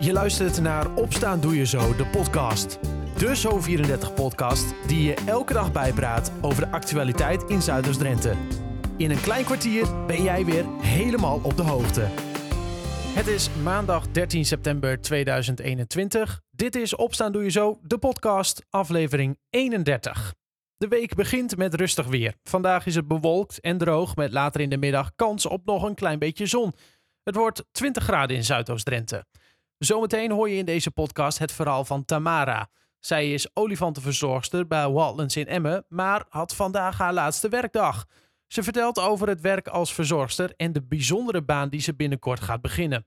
Je luistert naar Opstaan Doe Je Zo, de podcast. De Zo34-podcast die je elke dag bijpraat over de actualiteit in Zuiders-Drenthe. In een klein kwartier ben jij weer helemaal op de hoogte. Het is maandag 13 september 2021. Dit is Opstaan Doe Je Zo, de podcast, aflevering 31. De week begint met rustig weer. Vandaag is het bewolkt en droog met later in de middag kans op nog een klein beetje zon. Het wordt 20 graden in Zuidoost-Drenthe. Zometeen hoor je in deze podcast het verhaal van Tamara. Zij is olifantenverzorgster bij Wildlands in Emmen, maar had vandaag haar laatste werkdag. Ze vertelt over het werk als verzorgster en de bijzondere baan die ze binnenkort gaat beginnen.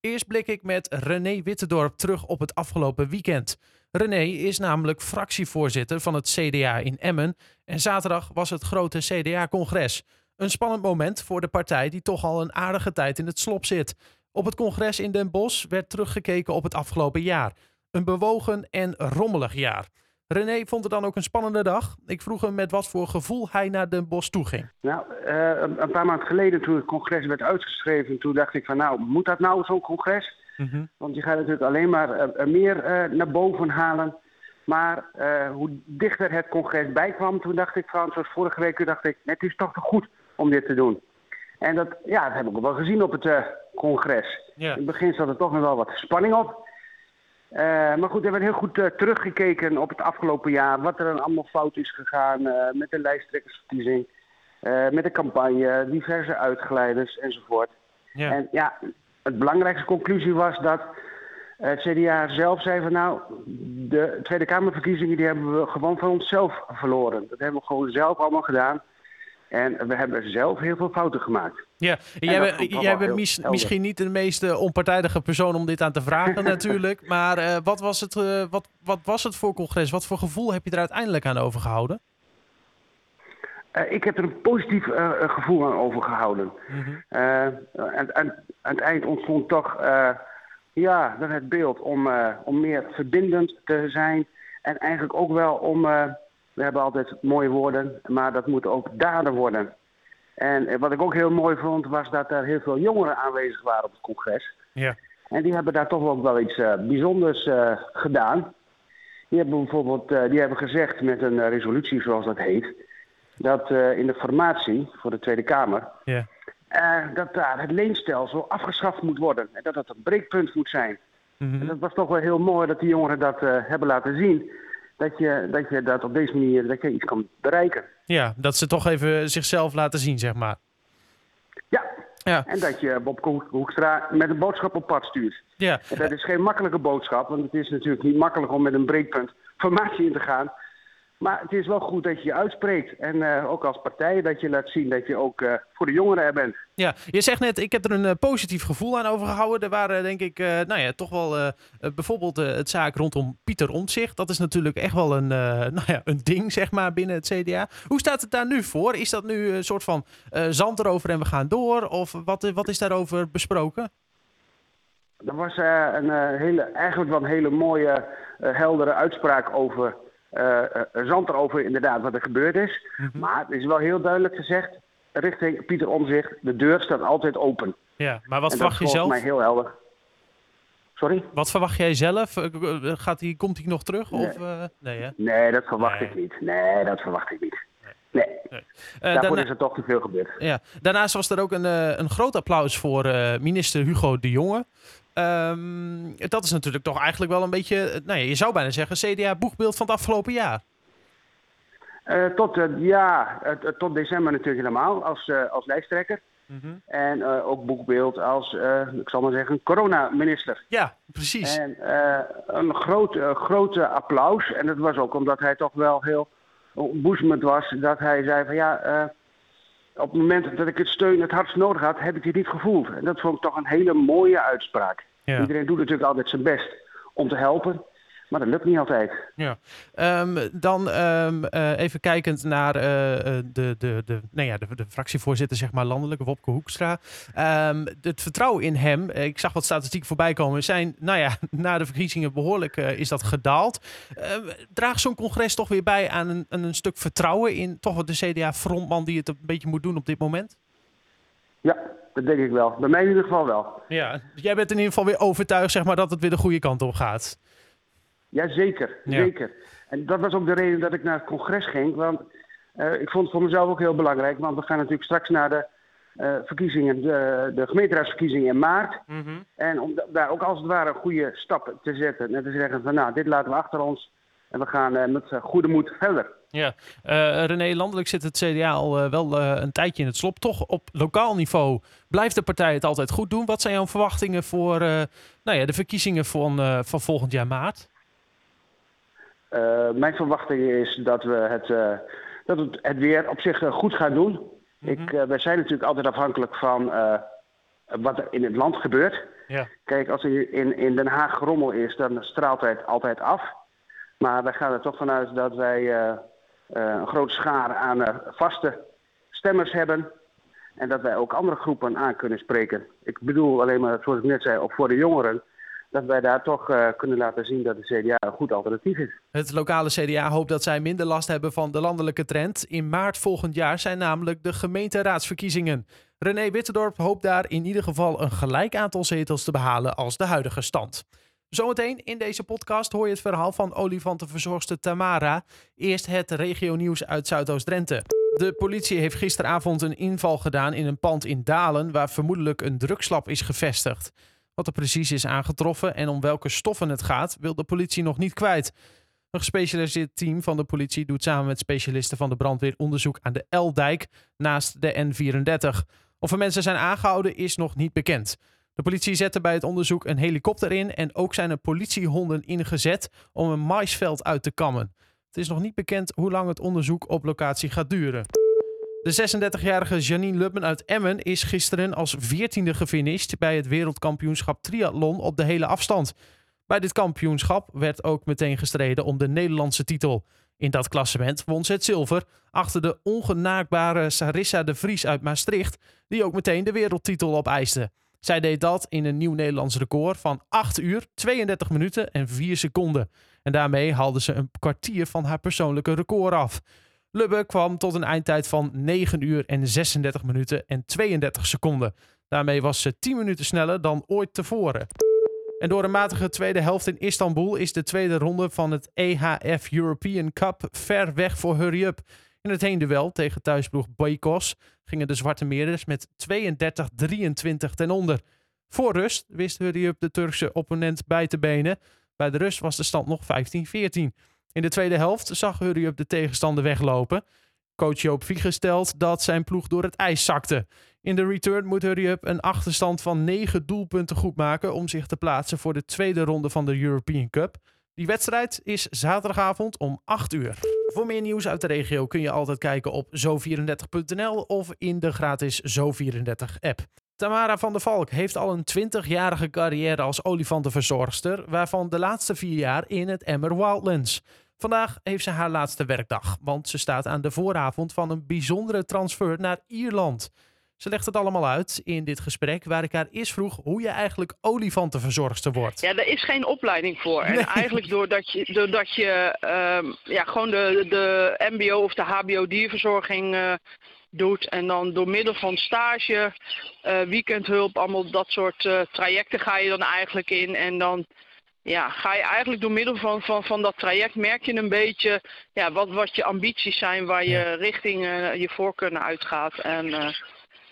Eerst blik ik met René Wittedorp terug op het afgelopen weekend. René is namelijk fractievoorzitter van het CDA in Emmen en zaterdag was het grote CDA-congres. Een spannend moment voor de partij die toch al een aardige tijd in het slop zit. Op het congres in Den Bosch werd teruggekeken op het afgelopen jaar. Een bewogen en rommelig jaar. René vond het dan ook een spannende dag. Ik vroeg hem met wat voor gevoel hij naar Den Bosch toe ging. Nou, uh, een paar maanden geleden toen het congres werd uitgeschreven, toen dacht ik van nou, moet dat nou zo'n congres? Mm -hmm. Want je gaat natuurlijk alleen maar uh, meer uh, naar boven halen. Maar hoe dichter het congres bijkwam, toen dacht ik van, zoals vorige week, dacht ik, het is toch te goed om dit te doen. En dat, ja, dat heb ik ook wel gezien op het congres. Yeah. In het begin zat er toch nog wel wat spanning op. Uh, maar goed, er werd heel goed uh, teruggekeken op het afgelopen jaar. Wat er dan allemaal fout is gegaan uh, met de lijsttrekkersverkiezing. met de campagne, diverse uitgeleiders enzovoort. Yeah. En ja, het belangrijkste conclusie was dat het CDA zelf zei van nou, de Tweede Kamerverkiezingen die hebben we gewoon van onszelf verloren. Dat hebben we gewoon zelf allemaal gedaan. En we hebben zelf heel veel fouten gemaakt. Ja, jij, bent, jij bent mis, misschien niet de meest onpartijdige persoon om dit aan te vragen natuurlijk. Maar uh, wat, was het, uh, wat, wat was het voor congres? Wat voor gevoel heb je er uiteindelijk aan overgehouden? Uh, ik heb er een positief gevoel aan overgehouden. Mm -hmm. en, en, aan het eind ontstond toch ja, het beeld om, om meer verbindend te zijn. En eigenlijk ook wel om we hebben altijd mooie woorden, maar dat moet ook daden worden. En wat ik ook heel mooi vond, was dat er heel veel jongeren aanwezig waren op het congres. Ja. En die hebben daar toch ook wel iets uh, bijzonders uh, gedaan. Die hebben bijvoorbeeld uh, die hebben gezegd met een resolutie, zoals dat heet, dat in de formatie voor de Tweede Kamer, ja. dat daar het leenstelsel afgeschaft moet worden. En dat dat een breekpunt moet zijn. Mm -hmm. En dat was toch wel heel mooi dat die jongeren dat hebben laten zien dat je, dat je dat op deze manier dat je iets kan bereiken. Ja, dat ze toch even zichzelf laten zien, zeg maar. Ja, ja. en dat je Bob Hoekstra met een boodschap op pad stuurt. Ja. En dat is geen makkelijke boodschap, want het is natuurlijk niet makkelijk om met een breekpunt formatie in te gaan. Maar het is wel goed dat je je uitspreekt. En uh, ook als partij dat je laat zien dat je ook uh, voor de jongeren er bent. Ja, je zegt net, ik heb er een uh, positief gevoel aan overgehouden. Er waren denk ik, nou ja, toch wel bijvoorbeeld het zaak rondom Pieter Omtzigt. Dat is natuurlijk echt wel een, nou ja, een ding, zeg maar, binnen het CDA. Hoe staat het daar nu voor? Is dat nu een soort van zand erover en we gaan door? Of wat, wat is daarover besproken? Er was een hele, eigenlijk wel een hele mooie, heldere uitspraak over zand erover inderdaad wat er gebeurd is. Mm -hmm. Maar het is wel heel duidelijk gezegd richting Pieter Omzicht, de deur staat altijd open. Ja, maar wat verwacht je zelf? Dat is mij heel helder. Sorry? Wat verwacht jij zelf? Gaat hij, komt hij nog terug? Nee, of, uh, nee, hè? nee, dat verwacht nee. ik niet. Nee, dat verwacht ik niet. Nee. nee. Uh, Daarvoor daarna, is er toch te veel gebeurd. Ja. Daarnaast was er ook een, uh, een groot applaus voor uh, minister Hugo de Jonge. Um, dat is natuurlijk toch eigenlijk wel een beetje, nou ja, je zou bijna zeggen, CDA-boegbeeld van het afgelopen jaar. Uh, tot, uh, ja, uh, tot december natuurlijk helemaal als, als lijsttrekker. Mm -hmm. En ook boekbeeld als, ik zal maar zeggen, coronaminister. Ja, precies. En een groot, grote applaus. En dat was ook omdat hij toch wel heel boezemend was. Dat hij zei van ja, op het moment dat ik het steun het hardst nodig had, heb ik het niet gevoeld. En dat vond ik toch een hele mooie uitspraak. Ja. Iedereen doet natuurlijk altijd zijn best om te helpen. Maar dat lukt niet altijd. Ja. Um, dan um, uh, even kijkend naar uh, de, de, de, nou ja, de, de, fractievoorzitter, zeg maar, landelijk, Wopke Hoekstra. Um, het vertrouwen in hem, ik zag wat statistieken voorbij komen, zijn, nou ja, na de verkiezingen behoorlijk uh, is dat gedaald. draagt zo'n congres toch weer bij aan een, aan een stuk vertrouwen in toch wat de CDA-frontman die het een beetje moet doen op dit moment? Ja, dat denk ik wel. Bij mij in ieder geval wel. Ja, jij bent in ieder geval weer overtuigd zeg maar, dat het weer de goede kant op gaat. Ja, zeker. zeker. En dat was ook de reden dat ik naar het congres ging. Want uh, ik vond het voor mezelf ook heel belangrijk. Want we gaan natuurlijk straks naar de uh, verkiezingen, de, de gemeenteraadsverkiezingen in maart. Mm En om daar ook als het ware een goede stap te zetten. En te zeggen van nou, dit laten we achter ons. En we gaan uh, met goede moed verder. Ja, René, landelijk zit het CDA al wel een tijdje in het slop. Toch op lokaal niveau blijft de partij het altijd goed doen. Wat zijn jouw verwachtingen voor nou ja, de verkiezingen van, van volgend jaar maart? Mijn verwachting is dat we het, dat het, het weer op zich goed gaan doen. Ik, uh, wij zijn natuurlijk altijd afhankelijk van wat er in het land gebeurt. Ja. Kijk, als er in, in Den Haag rommel is, dan straalt het altijd af. Maar wij gaan er toch vanuit dat wij een grote schare aan vaste stemmers hebben. En dat wij ook andere groepen aan kunnen spreken. Ik bedoel alleen maar, zoals ik net zei, ook voor de jongeren dat wij daar toch uh, kunnen laten zien dat de CDA een goed alternatief is. Het lokale CDA hoopt dat zij minder last hebben van de landelijke trend. In maart volgend jaar zijn namelijk de gemeenteraadsverkiezingen. René Witterdorp hoopt daar in ieder geval een gelijk aantal zetels te behalen als de huidige stand. Zometeen in deze podcast hoor je het verhaal van olifantenverzorgster Tamara. Eerst het regionieuws uit Zuidoost-Drenthe. De politie heeft gisteravond een inval gedaan in een pand in Dalen... waar vermoedelijk een drugslab is gevestigd. Wat er precies is aangetroffen en om welke stoffen het gaat, wil de politie nog niet kwijt. Een gespecialiseerd team van de politie doet samen met specialisten van de brandweer onderzoek aan de L-dijk naast de N34. Of er mensen zijn aangehouden is nog niet bekend. De politie zette bij het onderzoek een helikopter in en ook zijn er politiehonden ingezet om een maisveld uit te kammen. Het is nog niet bekend hoe lang het onderzoek op locatie gaat duren. De 36-jarige Janine Lubben uit Emmen is gisteren als 14e gefinished bij het wereldkampioenschap triathlon op de hele afstand. Bij dit kampioenschap werd ook meteen gestreden om de Nederlandse titel. In dat klassement won ze het zilver achter de ongenaakbare Sarissa de Vries uit Maastricht, die ook meteen de wereldtitel opeiste. Zij deed dat in een nieuw Nederlands record van 8 uur, 32 minuten en 4 seconden. En daarmee haalde ze een kwartier van haar persoonlijke record af. Lubbe kwam tot een eindtijd van 9 uur en 36 minuten en 32 seconden. Daarmee was ze 10 minuten sneller dan ooit tevoren. En door een matige tweede helft in Istanbul is de tweede ronde van het EHF European Cup ver weg voor Hurry Up. In het heenduel tegen thuisploeg Boykos gingen de Zwarte Meerders met 32-23 ten onder. Voor rust wist Hurry Up de Turkse opponent bij te benen. Bij de rust was de stand nog 15-14. In de tweede helft zag Hurry Up de tegenstander weglopen. Coach Joop Vieger stelt dat zijn ploeg door het ijs zakte. In de return moet Hurry Up een achterstand van 9 doelpunten goed maken om zich te plaatsen voor de tweede ronde van de European Cup. Die wedstrijd is zaterdagavond om 8 uur. Voor meer nieuws uit de regio kun je altijd kijken op zo34.nl of in de gratis Zo34-app. Tamara van der Valk heeft al een 20-jarige carrière als olifantenverzorgster, waarvan de laatste vier jaar in het Emmer Wildlands. Vandaag heeft ze haar laatste werkdag, want ze staat aan de vooravond van een bijzondere transfer naar Ierland. Ze legt het allemaal uit in dit gesprek, waar ik haar eerst vroeg hoe je eigenlijk olifantenverzorgster wordt. Ja, daar is geen opleiding voor. En eigenlijk doordat je, doordat je uh, ja, gewoon de, de MBO of de HBO dierverzorging uh, doet. En dan door middel van stage, uh, weekendhulp, allemaal dat soort uh, trajecten ga je dan eigenlijk in. En dan ja, ga je eigenlijk door middel van, van, van dat traject merk je een beetje ja, wat, wat je ambities zijn, waar je richting uh, je voorkeur uitgaat. En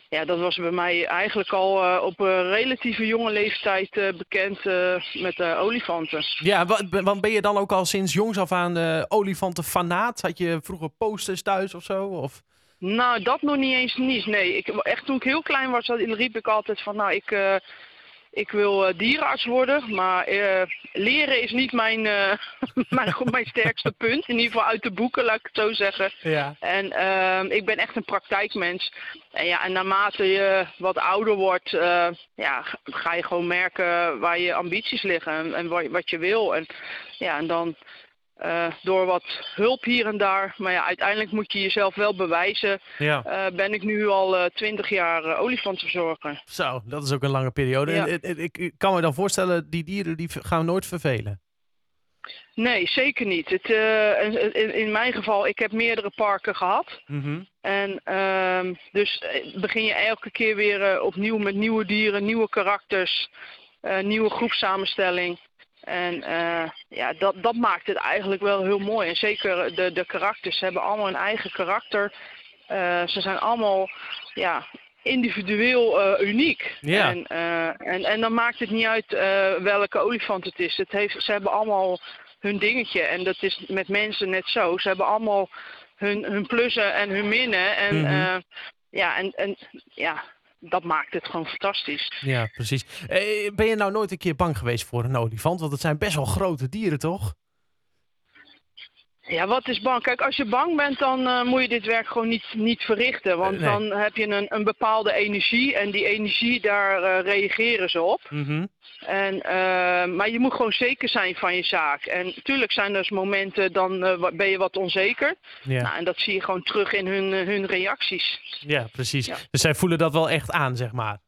ja, dat was bij mij eigenlijk al op een relatieve jonge leeftijd bekend met olifanten. Ja, want ben je dan ook al sinds jongs af aan olifantenfanaat? Had je vroeger posters thuis of zo? Of? Nou, dat nog niet eens niet. Nee, ik, echt toen ik heel klein was, riep ik altijd van, nou, ik, uh, ik wil uh, dierenarts worden. Maar uh, leren is niet mijn, mijn, mijn sterkste punt. In ieder geval uit de boeken, laat ik het zo zeggen. Ja. En ehm, ik ben echt een praktijkmens. En ja, en naarmate je wat ouder wordt, ja, ga je gewoon merken waar je ambities liggen en, en wat, wat je wil. En ja, en dan uh, door wat hulp hier en daar. Maar ja, uiteindelijk moet je jezelf wel bewijzen. Ja. Uh, ben ik nu al uh, twintig jaar olifantenverzorger. Zo, dat is ook een lange periode. Ja. En, ik, ik kan me dan voorstellen, die dieren die gaan nooit vervelen. Nee, zeker niet. Het, in, in, mijn geval, ik heb meerdere parken gehad. Mhm. En ehm, dus begin je elke keer weer opnieuw met nieuwe dieren, nieuwe karakters, nieuwe groepsamenstelling. En ja, dat, dat maakt het eigenlijk wel heel mooi. En zeker de, de karakters hebben allemaal een eigen karakter. ze zijn allemaal ja, individueel uh, uniek. Ja. En, uh, en, en dan maakt het niet uit uh, welke olifant het is. Het heeft, ze hebben allemaal hun dingetje. En dat is met mensen net zo. Ze hebben allemaal hun, hun plussen en hun minnen. En, mm -hmm. ja, en, en ja, dat maakt het gewoon fantastisch. Ja, precies. ben je nou nooit een keer bang geweest voor een olifant? Want het zijn best wel grote dieren, toch? Ja, wat is bang? Kijk, als je bang bent, dan uh, moet je dit werk gewoon niet, niet verrichten. Want nee. dan heb je een, een bepaalde energie en die energie, daar uh, reageren ze op. Mm -hmm. en, uh, maar je moet gewoon zeker zijn van je zaak. En natuurlijk zijn er dus momenten, dan ben je wat onzeker. Ja. Nou, en dat zie je gewoon terug in hun, hun reacties. Ja, precies. Ja. Dus zij voelen dat wel echt aan, zeg maar.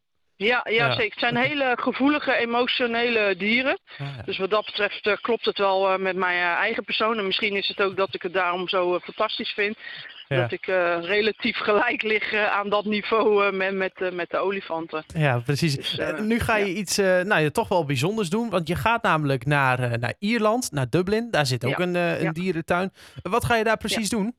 Ja, ja, Ja. zeker. Het zijn hele gevoelige, emotionele dieren. Ah, ja. Dus wat dat betreft eh, klopt het wel eh, met mijn eh, eigen persoon. En misschien is het ook dat ik het daarom zo fantastisch vind. Ja. Dat ik relatief gelijk lig aan dat niveau met, met, met de olifanten. Ja, precies. Dus, nu ga je iets nou, ja, toch wel bijzonders doen. Want je gaat namelijk naar, naar Ierland, naar Dublin. Daar zit ook een, een dierentuin. Wat ga je daar precies doen?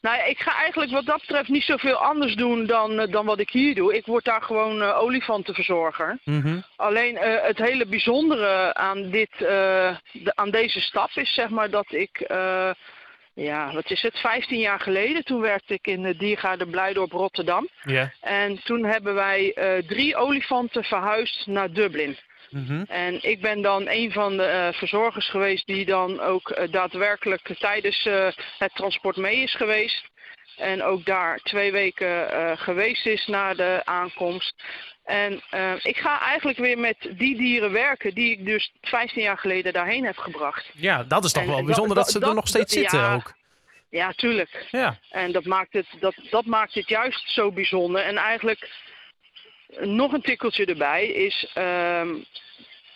Nou ja, ik ga eigenlijk wat dat betreft niet zoveel anders doen dan, eh, dan wat ik hier doe. Ik word daar gewoon eh, olifantenverzorger. Mhm. Alleen eh, het hele bijzondere aan, dit, eh, de- aan deze stap is zeg maar dat ik, eh, ja, wat is het, 15 jaar geleden, toen werkte ik in de Diergaarde Blijdorp Rotterdam. Ja. En toen hebben wij drie olifanten verhuisd naar Dublin. Mhm. En ik ben dan een van de eh, verzorgers geweest die dan ook eh, daadwerkelijk tijdens eh, het transport mee is geweest. En ook daar twee weken geweest is na de aankomst. En ik ga eigenlijk weer met die dieren werken die ik dus 15 jaar geleden daarheen heb gebracht. Ja, dat is toch En wel bijzonder dat, dat- ze er dat- nog steeds ja. zitten ook. Ja, tuurlijk. Ja. En dat maakt het, dat, dat maakt het juist zo bijzonder. En eigenlijk nog een tikkeltje erbij is, ehm,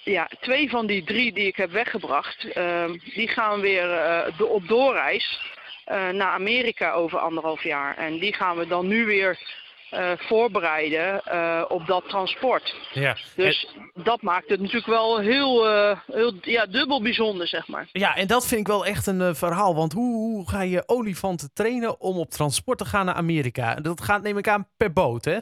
ja, twee van die drie die ik heb weggebracht, ehm, die gaan weer eh, do- op doorreis eh, naar Amerika over anderhalf jaar. En die gaan we dan nu weer eh, voorbereiden op dat transport. Ja. Dus dat maakt het natuurlijk wel heel, heel ja, dubbel bijzonder, zeg maar. Ja, en dat vind ik wel echt een verhaal. Want hoe, hoe ga je olifanten trainen om op transport te gaan naar Amerika? Dat gaat neem ik aan per boot, hè?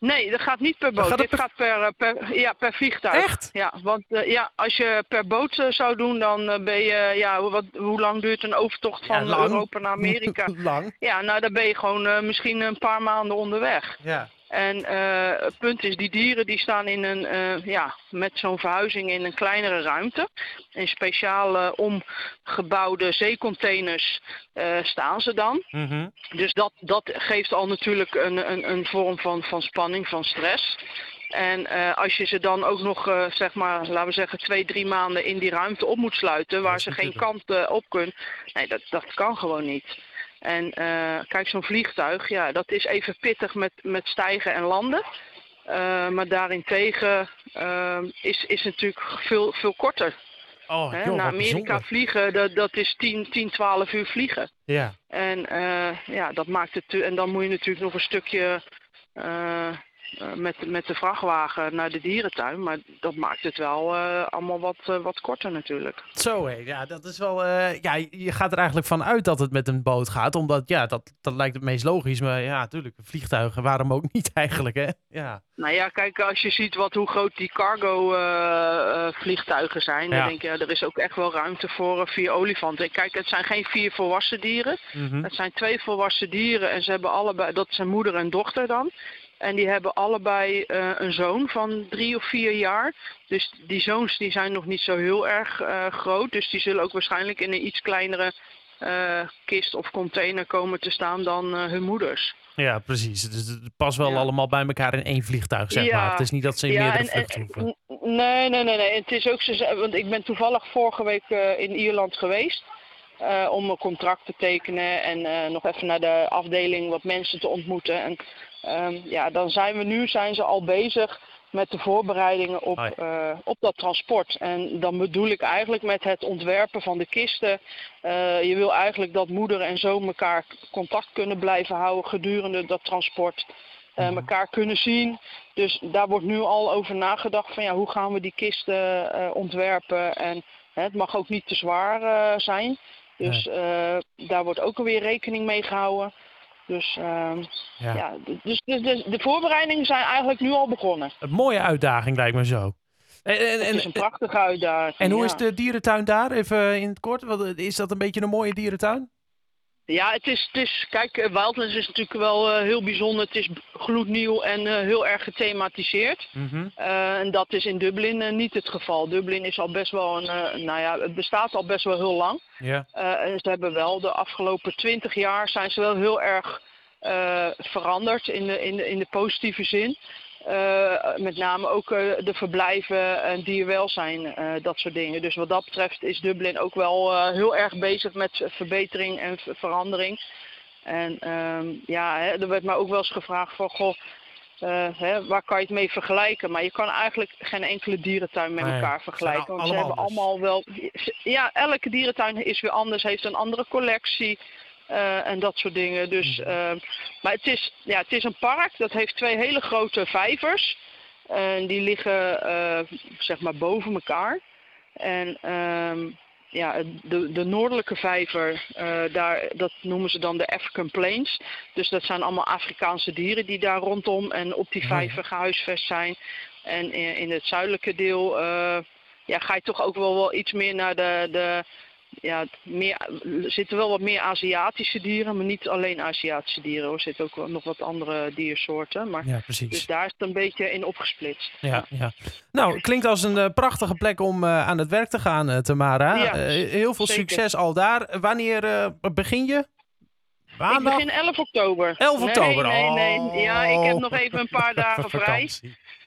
Nee, dat gaat niet per boot. Gaat Dit per- gaat per, eh, per, ja, per vliegtuig. Echt? Ja, want eh, ja, als je per boot eh, zou doen, dan ben je, ja, hoe- wat, hoe lang duurt een overtocht van Ja. Europa naar Amerika? Lang. ja, nou dan ben je gewoon misschien een paar maanden onderweg. Ja. En eh, het punt is, die dieren die staan in een, eh, ja, met zo'n verhuizing in een kleinere ruimte. In speciaal eh, omgebouwde zeecontainers staan ze dan. Mhm. Dus dat, dat geeft al natuurlijk een, een, een vorm van, van spanning, van stress. En als je ze dan ook nog, zeg maar, laten we zeggen, twee, drie maanden in die ruimte op moet sluiten, waar ze geen kant op kunnen. Nee, dat, dat kan gewoon niet. En eh, kijk, zo'n vliegtuig, ja, dat is even pittig met, met stijgen en landen. Eh, maar daarentegen eh, is, is het natuurlijk veel, veel korter. Oh, joh, Naar Amerika bijzonder. vliegen, dat, dat is 10, 10, 12 uur vliegen. Ja. En eh, ja, dat maakt het. En dan moet je natuurlijk nog een stukje met, met de vrachtwagen naar de dierentuin. Maar dat maakt het wel eh, allemaal wat, eh, wat korter natuurlijk. Zo hé, ja, dat is wel. eh, ja, je gaat er eigenlijk van uit dat het met een boot gaat, omdat ja, dat, dat lijkt het meest logisch. Maar ja, natuurlijk, vliegtuigen, waarom ook niet eigenlijk, hè? Ja. Nou ja, kijk, als je ziet wat, hoe groot die cargo eh, eh, vliegtuigen zijn, Ja. dan denk je, er is ook echt wel ruimte voor eh, vier olifanten. Kijk, het zijn geen vier volwassen dieren. Mhm. Het zijn twee volwassen dieren en ze hebben allebei, dat zijn moeder en dochter dan. En die hebben allebei eh, een zoon van drie of vier jaar. Dus die zoons die zijn nog niet zo heel erg eh, groot. Dus die zullen ook waarschijnlijk in een iets kleinere eh, kist of container komen te staan dan hun moeders. Ja, precies. Dus het past wel Ja. allemaal bij elkaar in één vliegtuig, zeg Ja. maar. Het is niet dat ze in meerdere hoeven. n- nee, nee, nee, nee. Het is ook zo, want ik ben toevallig vorige week in Ierland geweest. om een contract te tekenen en nog even naar de afdeling wat mensen te ontmoeten. En ehm, ja, dan zijn we nu zijn ze al bezig met de voorbereidingen op, eh, op dat transport. En dan bedoel ik eigenlijk met het ontwerpen van de kisten. eh, je wil eigenlijk dat moeder en zoon elkaar contact kunnen blijven houden gedurende dat transport. elkaar kunnen zien. Dus daar wordt nu al over nagedacht van ja, hoe gaan we die kisten ontwerpen. En hè, het mag ook niet te zwaar zijn. Dus daar wordt ook alweer rekening mee gehouden. Dus ehm, Ja. dus, dus, dus de voorbereidingen zijn eigenlijk nu al begonnen. Een mooie uitdaging lijkt me zo. En, en, Het is en, een prachtige uitdaging. en hoe ja. is de dierentuin daar? Even in het kort. Is dat een beetje een mooie dierentuin? Ja, het is, het is kijk, eh, Wildlands is natuurlijk wel eh, heel bijzonder. Het is gloednieuw en eh, heel erg gethematiseerd. Mhm. En dat is in Dublin niet het geval. Dublin is al best wel een, nou ja, het bestaat al best wel heel lang. Ja. En ze hebben wel de afgelopen twintig jaar zijn ze wel heel erg veranderd in de, in, de, in de positieve zin. Eh, met name ook eh, de verblijven en dierwelzijn, eh, dat soort dingen. Dus wat dat betreft is Dublin ook wel heel erg bezig met verbetering en ver- verandering. En ehm, ja, hè, er werd mij ook wel eens gevraagd van, goh, hè, waar kan je het mee vergelijken? Maar je kan eigenlijk geen enkele dierentuin met elkaar vergelijken. Want ze hebben anders. allemaal wel, ja, elke dierentuin is weer anders, heeft een andere collectie. Eh, en dat soort dingen. Dus, Mhm. ehm, maar het is, ja, het is een park dat heeft twee hele grote vijvers. En die liggen eh, zeg maar boven elkaar. En ehm, ja, de, de noordelijke vijver, eh, daar, dat noemen ze dan de African Plains. Dus dat zijn allemaal Afrikaanse dieren die daar rondom en op die vijver gehuisvest zijn. En in, in het zuidelijke deel ja, ga je toch ook wel, wel iets meer naar de, de ja, meer, er zitten wel wat meer Aziatische dieren, maar niet alleen Aziatische dieren. Er zitten ook nog wat andere diersoorten. Maar, ja, precies. dus daar is het een beetje in opgesplitst. Ja, ja. Nou, klinkt als een eh, prachtige plek om eh, aan het werk te gaan, eh, Tamara. Ja, heel veel zeker. succes al daar. Wanneer begin je? Maandag? Ik begin 11 oktober. 11 oktober. Nee, nee, nee. Ja, ik heb Oh. nog even een paar dagen vrij.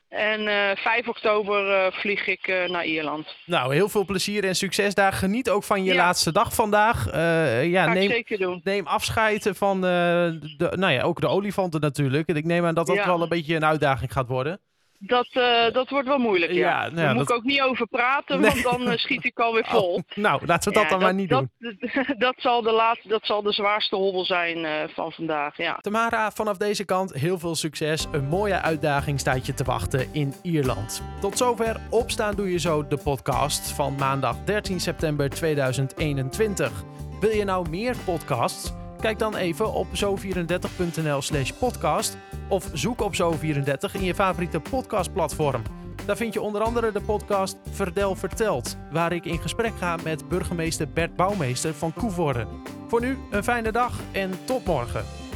En eh 5 oktober eh, vlieg ik eh, naar Ierland. Nou, heel veel plezier en succes daar. Geniet ook van je Ja. laatste dag vandaag. Ja, Ga neem, zeker doen. neem afscheid van de, nou ja, ook de olifanten natuurlijk. En ik neem aan dat dat Ja. wel een beetje een uitdaging gaat worden. Dat, eh, dat wordt wel moeilijk, ja. Ja, nou Daar moet dat- ik ook niet over praten, Nee. want dan eh, schiet ik alweer vol. Oh, nou, laten we dat Ja, dan maar niet doen. dat, Dat, zal de laatste, dat zal de zwaarste hobbel zijn eh, van vandaag, ja. Tamara, vanaf deze kant heel veel succes. Een mooie uitdaging staat je te wachten in Ierland. Tot zover Opstaan Doe Je Zo, de podcast van maandag 13 september 2021. Wil je nou meer podcasts? Kijk dan even op zo34.nl slash podcast of zoek op Zo34 in je favoriete podcastplatform. Daar vind je onder andere de podcast Verdel Verteld, waar ik in gesprek ga met burgemeester Bert Bouwmeester van Koevoorde. Voor nu een fijne dag en tot morgen.